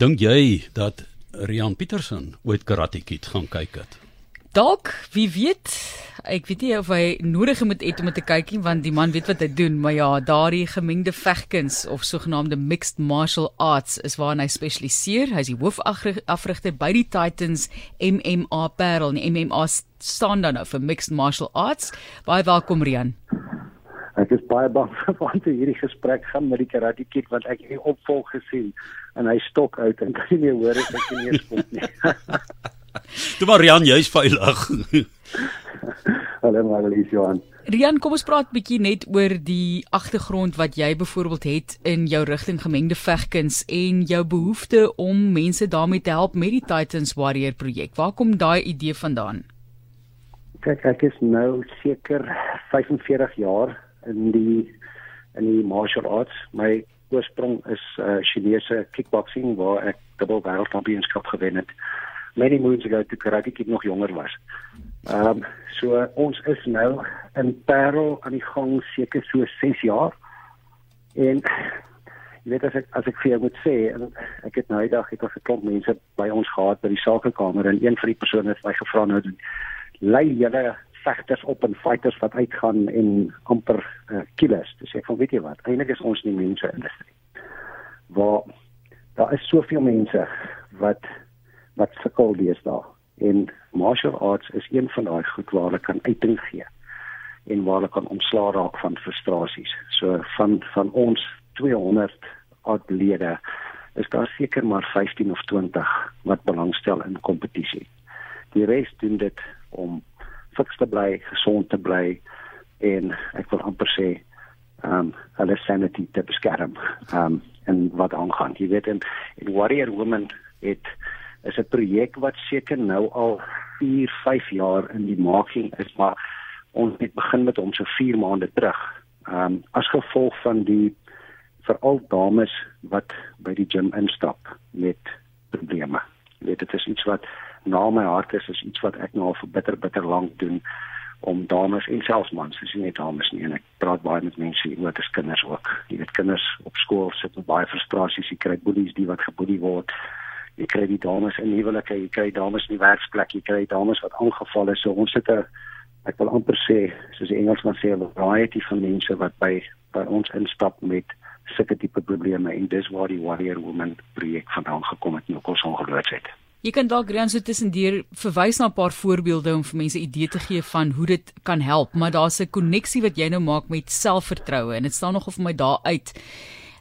Dink jy dat Rian Petersen ooit Karate Kid gaan kyk het? Dalk, wie weet. Ek weet nie of hy nodig moet het om te kyk nie want die man weet wat hy doen, maar ja, daardie gemengde vegkuns of sogenaamde mixed martial arts is waarna hy spesialiseer. Hy is die hoofafrigter by die Titans MMA Parel. Die MMA staan dan nou vir mixed martial arts. Baie welkom Rian. Ek is baie bang vir wat hierdie gesprek gaan met die karate kid want ek het die opvolg gesien en hy stok uit en kan nie hoor as ek nie spot nie. Toe maar Rian jy's veilig. Hallo Marlies Johan. Rian, kom ons praat 'n bietjie net oor die agtergrond wat jy byvoorbeeld het in jou rigting gemengde vegkuns en jou behoefte om mense daarmee te help met die Titans Warrior projek. Waar kom daai idee vandaan? Kyk, ek is nou seker 45 jaar in die in die martial arts. My oorsprong is uh, Chinese kickboxing waar ek dubbel wêreldkampioenskap gewen het many moons ago toe karate kid nog jonger was. Ehm um, so ons is nou in Parel aan die gang seker so 6 jaar. En jy weet as ek as ek vir jou moet sê en ek het nou eendag het ons 'n klomp mense by ons gehad by die sakekamer en een van die persone het my gevra nou lei julle vegters op en fighters wat uitgaan en amper uh, killers. Dis ek van weet jy wat, eintlik is ons nie mense industrie. Waar daar is soveel mense wat wat sukkel deesdae en martial arts is een van daai goed waar hulle kan uiting gee en waar hulle kan ontslaa raak van frustrasies. So van van ons 200 atlete is daar seker maar 15 of 20 wat belangstel in kompetisie. Die res doen dit om fiks te bly, gesond te bly en ek wil amper sê um hulle sanity te beskerm. Um en wat aangaan. Jy weet en, en Warrior Women het is 'n projek wat seker nou al 4, 5 jaar in die making is, maar ons het begin met hom so 4 maande terug. Ehm um, as gevolg van die veral dames wat by die gym instap met probleme. Jy weet dit is iets wat na my hart is, is iets wat ek nou al vir bitter bitter lank doen om dames en selfs mans, dis nie net dames nie en ek praat baie met mense oor dit is kinders ook. Jy weet kinders op skool sit met baie frustrasies, jy kry boelies die wat geboelie word jy kry die dames in huwelike, jy kry dames in die werksplek, jy kry dames wat aangeval is. So ons het 'n ek wil amper sê, soos die Engelsman sê, 'n variety van mense wat by by ons instap met sulke tipe probleme en dis waar die Warrior Woman projek vandaan gekom het en ook ons ongeloofs het. Jy kan dalk grens so tussendeur verwys na 'n paar voorbeelde om vir mense idee te gee van hoe dit kan help, maar daar's 'n koneksie wat jy nou maak met selfvertroue en dit staan nog of my daar uit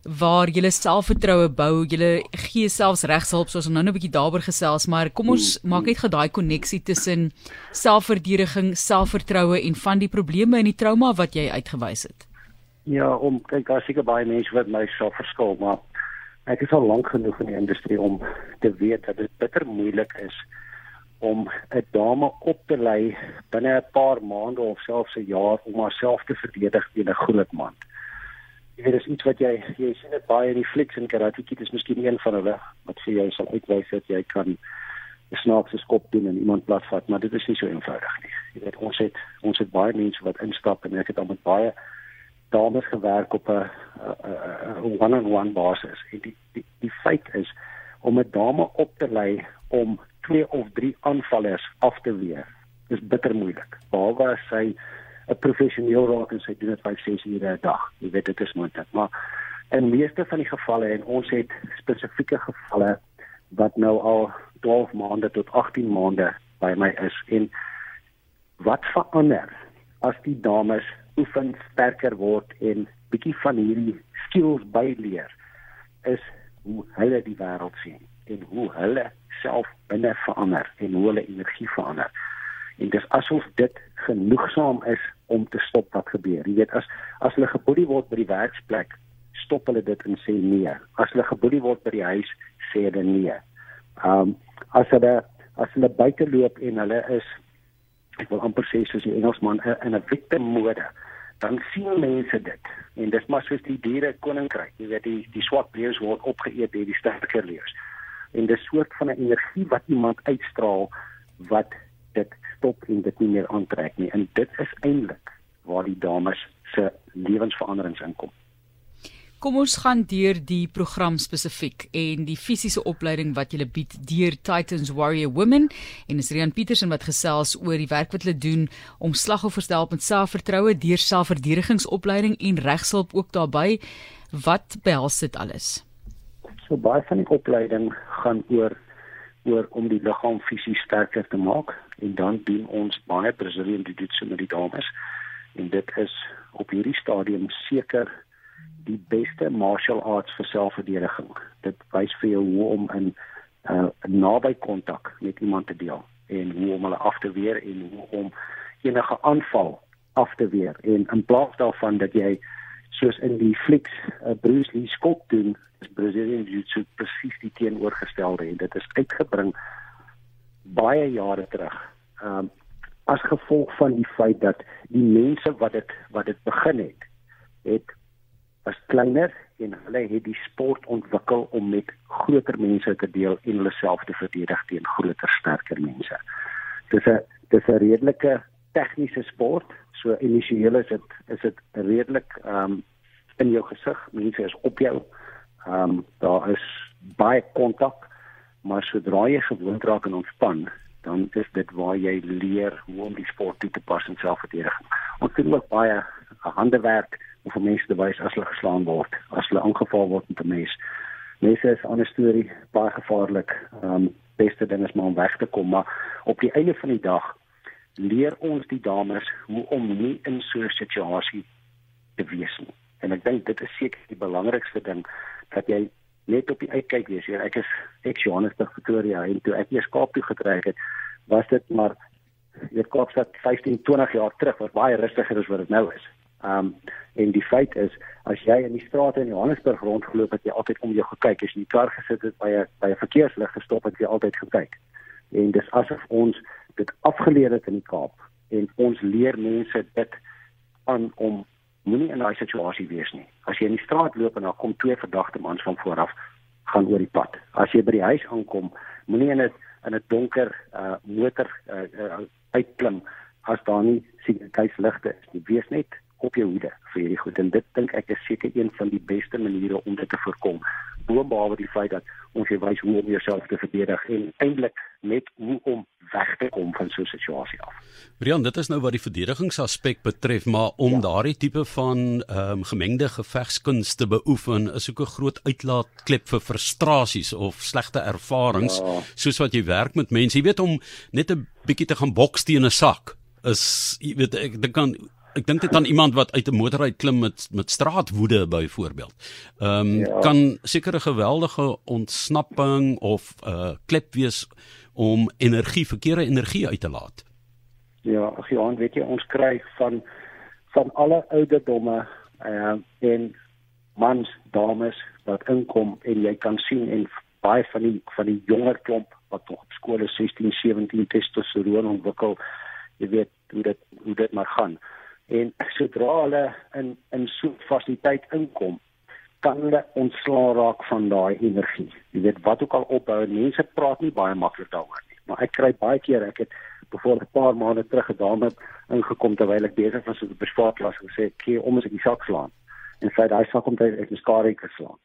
waar jy selfvertroue bou, jy gee selfs regshulp soos ons nou 'n bietjie daaroor gesels, maar kom ons maak net gedaai koneksie tussen selfverdediging, selfvertroue en van die probleme en die trauma wat jy uitgewys het. Ja, om kyk daar seker baie mense wat my self verskil, maar ek is al lank genoeg in die industrie om te weet dat dit bitter moeilik is om 'n dame op te lei binne 'n paar maande of selfs 'n jaar om haarself te verdedig teen 'n groot man. Jy weet dis iets wat jy jy sien dit baie in die flieks en karate kit is miskien een van hulle wat vir jou sal uitwys dat jy kan 'n snaakse skop doen en iemand platvat maar dit is nie so eenvoudig nie. Jy weet ons het ons het baie mense wat instap en ek het al met baie dames gewerk op 'n one-on-one basis. En die die die feit is om 'n dame op te lei om twee of drie aanvallers af te weer is bitter moeilik behalwe as sy 'n professioneel raak en sy doen dit 5 6 ure 'n dag. Jy weet dit is moontlik, maar in meeste van die gevalle en ons het spesifieke gevalle wat nou al 12 maande tot 18 maande by my is. En wat verander as die dames oefen sterker word en bietjie van hierdie skills byleer is hoe hulle die wêreld sien en hoe hulle self binne verander en hoe hulle energie verander. En dis asof dit genoegsaam is om te stop wat gebeur. Jy weet as as hulle geboelie word by die werksplek, stop hulle dit en sê nee. As hulle geboelie word by die huis, sê hulle nee. Um, as hulle as hulle buite loop en hulle is ek wil amper sê soos die Engelsman in 'n victim mode, dan sien mense dit. En dis maar soos die diere koninkryk. Jy weet die die swak leeu's word opgeëet deur die sterker leeu's. En dis soort van 'n energie wat iemand uitstraal wat dit stop en dit nie meer aantrek nie en dit is eintlik waar die dames se lewensveranderings inkom. Kom ons gaan deur die program spesifiek en die fisiese opleiding wat julle bied deur Titans Warrior Women en is Rian Petersen wat gesels oor die werk wat hulle doen om slagoffers te help met selfvertroue deur selfverdedigingsopleiding en regshulp ook daarbey. Wat behels dit alles? So baie van die opleiding gaan oor oor om die liggaam fisies sterker te maak en dan doen ons baie Brazilian jiu-jitsu met die dames en dit is op hierdie stadium seker die beste martial arts vir selfverdediging. Dit wys vir jou hoe om in 'n uh, naby kontak met iemand te deel en hoe om hulle af te weer en hoe om enige aanval af te weer. En in plaas daarvan dat jy soos in die flieks uh, Bruce Lee skop doen, is Brazilian Jiu-Jitsu presies die teenoorgestelde en dit is uitgebring baie jare terug. Um as gevolg van die feit dat die mense wat dit wat dit begin het, het was kleiner en hulle het die sport ontwikkel om met groter mense te deel en hulle self te verdedig teen groter sterker mense. Dis 'n dis 'n redelike tegniese sport. So initieel is dit is dit redelik ehm um, in jou gesig, mense is op jou. Ehm um, daar is baie kontak, maar sodra jy gewoond raak en ontspan, dan is dit waar jy leer hoe om die sport toe te pas in selfverdediging. Ons doen ook baie handewerk of om mense te wys as hulle geslaan word, as hulle aangeval word met 'n mes. Mense is 'n ander storie, baie gevaarlik. Ehm um, beste ding is maar om weg te kom, maar op die einde van die dag leer ons die dames hoe om nie in so 'n situasie te wees nie. En ek dink dit is seker die belangrikste ding dat jy net op die uitkyk wees. Hier ek is ek Johannesburg Pretoria en toe ek eers Kaap toe getrek het, was dit maar hier Kaapstad 15, 20 jaar terug was baie rustiger as wat dit nou is. Ehm um, en die feit is as jy in die strate in Johannesburg rondgeloop het, jy altyd om jou gekyk, as jy in die kar gesit het by 'n by 'n verkeerslig gestop het, jy altyd gekyk. En dis asof ons dit afgeleer het in die Kaap en ons leer mense dit aan om moenie in daai situasie wees nie. As jy in die straat loop en daar kom twee verdagte mans van vooraf gaan oor die pad. As jy by die huis aankom, moenie in 'n in 'n donker uh motor uh, uh uitklim as daar nie sekuriteitsligte is nie. Wees net op jou hoede vir hierdie goed en dit dink ek is seker een van die beste maniere om dit te voorkom. Boonbehalwe die feit dat ons jy wys hoe om jouself te verdedig en eintlik net hoe om weg te kom van so 'n situasie af. Brian, dit is nou wat die verdedigingsaspek betref, maar om ja. daardie tipe van ehm um, gemengde gevegskunste beoefen is ook 'n groot uitlaatklep vir frustrasies of slegte ervarings, ja. soos wat jy werk met mense. Jy weet om net 'n bietjie te gaan boks teen 'n sak is jy weet ek dit kan ek dink dit aan iemand wat uit 'n motor uit klim met met straatwoede byvoorbeeld. Ehm um, ja. kan seker 'n geweldige ontsnapping of 'n uh, klep wees om energie, verkeerde energie uit te laat. Ja, ag ja, weet jy ons kry van van alle ouderdomme uh, en mans, dames wat inkom en jy kan sien en baie van die van die jonger klomp wat nog op skool is 16, 17 testosteron ontwikkel. Jy weet hoe dit hoe dit maar gaan en sodra hulle in in so 'n fasiliteit inkom kan hulle ontslaa raak van daai energie. Jy weet wat ook al opbou, mense praat nie baie maklik daaroor nie, maar ek kry baie keer ek het voor 'n paar maande terug 'n dame ingekom terwyl ek besig was met 'n bespaarklas en sê ek om as ek die sak slaan en sê daai sak ek is skare geslaan.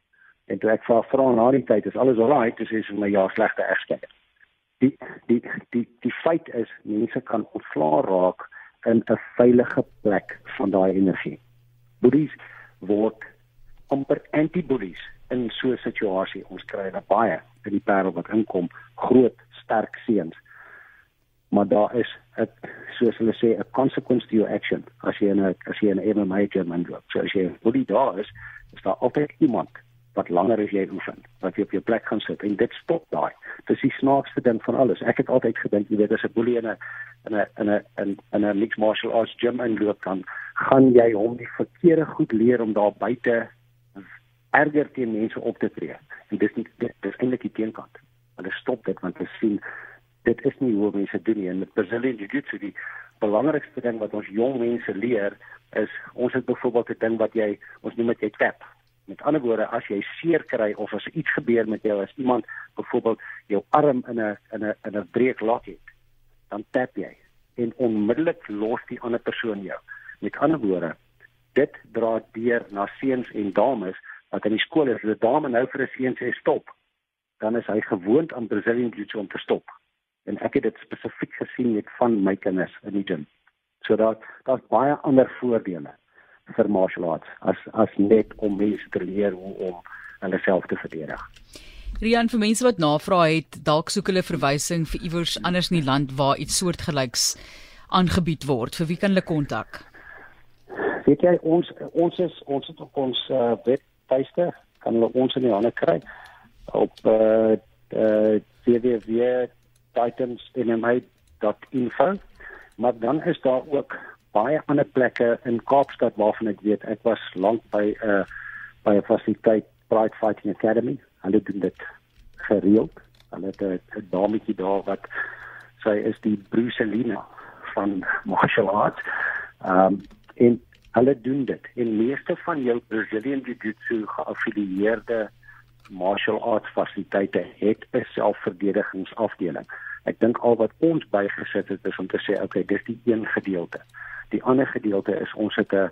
En toe ek vra vra na die tyd is alles alright, dis is my ja slegte egskeiding. Die die die die feit is mense kan ontslaa raak in 'n veilige plek van daai energie. Boedies word amper antibodies in so 'n situasie. Ons kry daar baie in die parel wat inkom, groot, sterk seuns. Maar daar is 'n soos hulle sê 'n consequence to your action as jy 'n as jy 'n MMA gym loop. So as jy boedie daar is, is daar altyd iemand wat langer as jy oefen, wat jy op jou plek gaan sit en dit stop daai. Dis die snaakste ding van alles. Ek het altyd gedink jy weet as 'n boelie in 'n in 'n in 'n 'n 'n mixed martial arts gym inloop kan, gaan jy hom die verkeerde goed leer om daar buite erger teen mense op te tree. En dis nie dit is eintlik die teenkant. Hulle stop dit want hulle sien dit is nie hoe mense doen nie. En met Brazilian Jiu-Jitsu die belangrikste ding wat ons jong mense leer is ons het byvoorbeeld 'n ding wat jy ons noem dit jy tap Met ander woorde, as jy seer kry of as iets gebeur met jou, as iemand byvoorbeeld jou arm in 'n in 'n in 'n breek laat het, dan tap jy en onmiddellik los die ander persoon jou. Met ander woorde, dit dra deur na seuns en dames wat in die skool is, as 'n dame nou vir 'n seun sê stop, dan is hy gewoond aan Brazilian Jiu-Jitsu om te stop. En ek het dit spesifiek gesien met van my kinders in die gym. So daar daar's baie ander voordele vir martial arts as as net om mense te leer hoe om hulle self te verdedig. Rian vir mense wat navraag het, dalk soek hulle verwysing vir iewers anders in die land waar iets soortgelyks aangebied word. Vir wie kan hulle kontak? Weet jy ons ons is ons het op ons uh, webtuiste kan hulle ons in die hande kry op uh, uh www.titansnma.info maar dan is daar ook baie ander plekke in Kaapstad waarvan ek weet ek was lank by 'n uh, by 'n fasiliteit Pride Fighting Academy. Hulle doen dit gereeld. Hulle het 'n dametjie daar wat sy is die Brucelina van martial arts. Um, en hulle doen dit. En meeste van jou Brazilian Jiu-Jitsu geaffilieerde martial arts fasiliteite het 'n selfverdedigingsafdeling. Ek dink al wat ons bygesit het is om te sê okay dis die een gedeelte die ander gedeelte is ons het 'n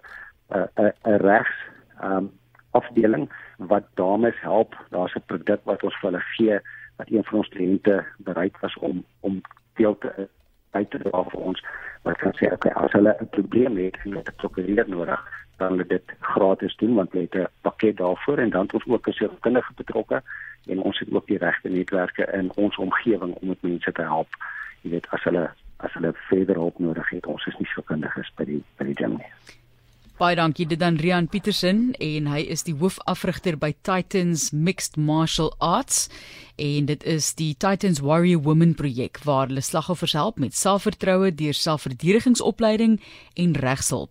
'n 'n regs um, afdeling wat dames help daar's 'n produk wat ons vir hulle gee wat een van ons kliënte bereid was om om deel te by te dra vir ons wat kan sê okay as hulle 'n probleem het en dit prokureer nodig dan hulle dit gratis doen want hulle het 'n pakket daarvoor en dan het ons ook 'n sielkundige betrokke en ons het ook die regte netwerke in ons omgewing om met mense te help. Jy weet as hulle as hulle verder hulp nodig het, ons is nie so kundig is by die by die gym nie. Baie dankie dit dan Rian Petersen en hy is die hoofafrigter by Titans Mixed Martial Arts en dit is die Titans Warrior Women projek waar hulle slagoffers help met selfvertroue deur selfverdedigingsopleiding en regshulp.